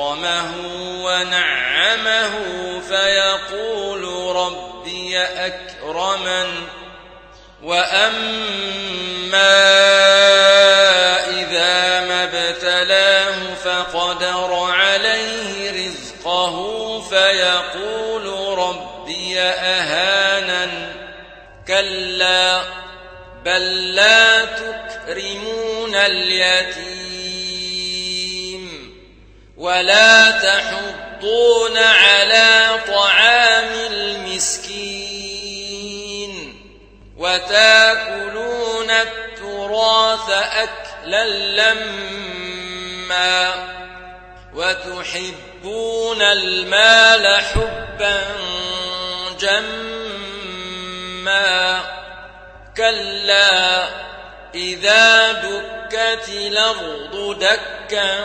فأكرمه ونعمه فيقول ربي أكرمن. وأما إذا ما ابتلاه فقدر عليه رزقه فيقول ربي أهانن. كلا بل لا تكرمون اليتيم. ولا تحضون على طعام المسكين وتاكلون التراث أكلا لما وتحبون المال حبا جما كلا إذا دكت الأرض دكا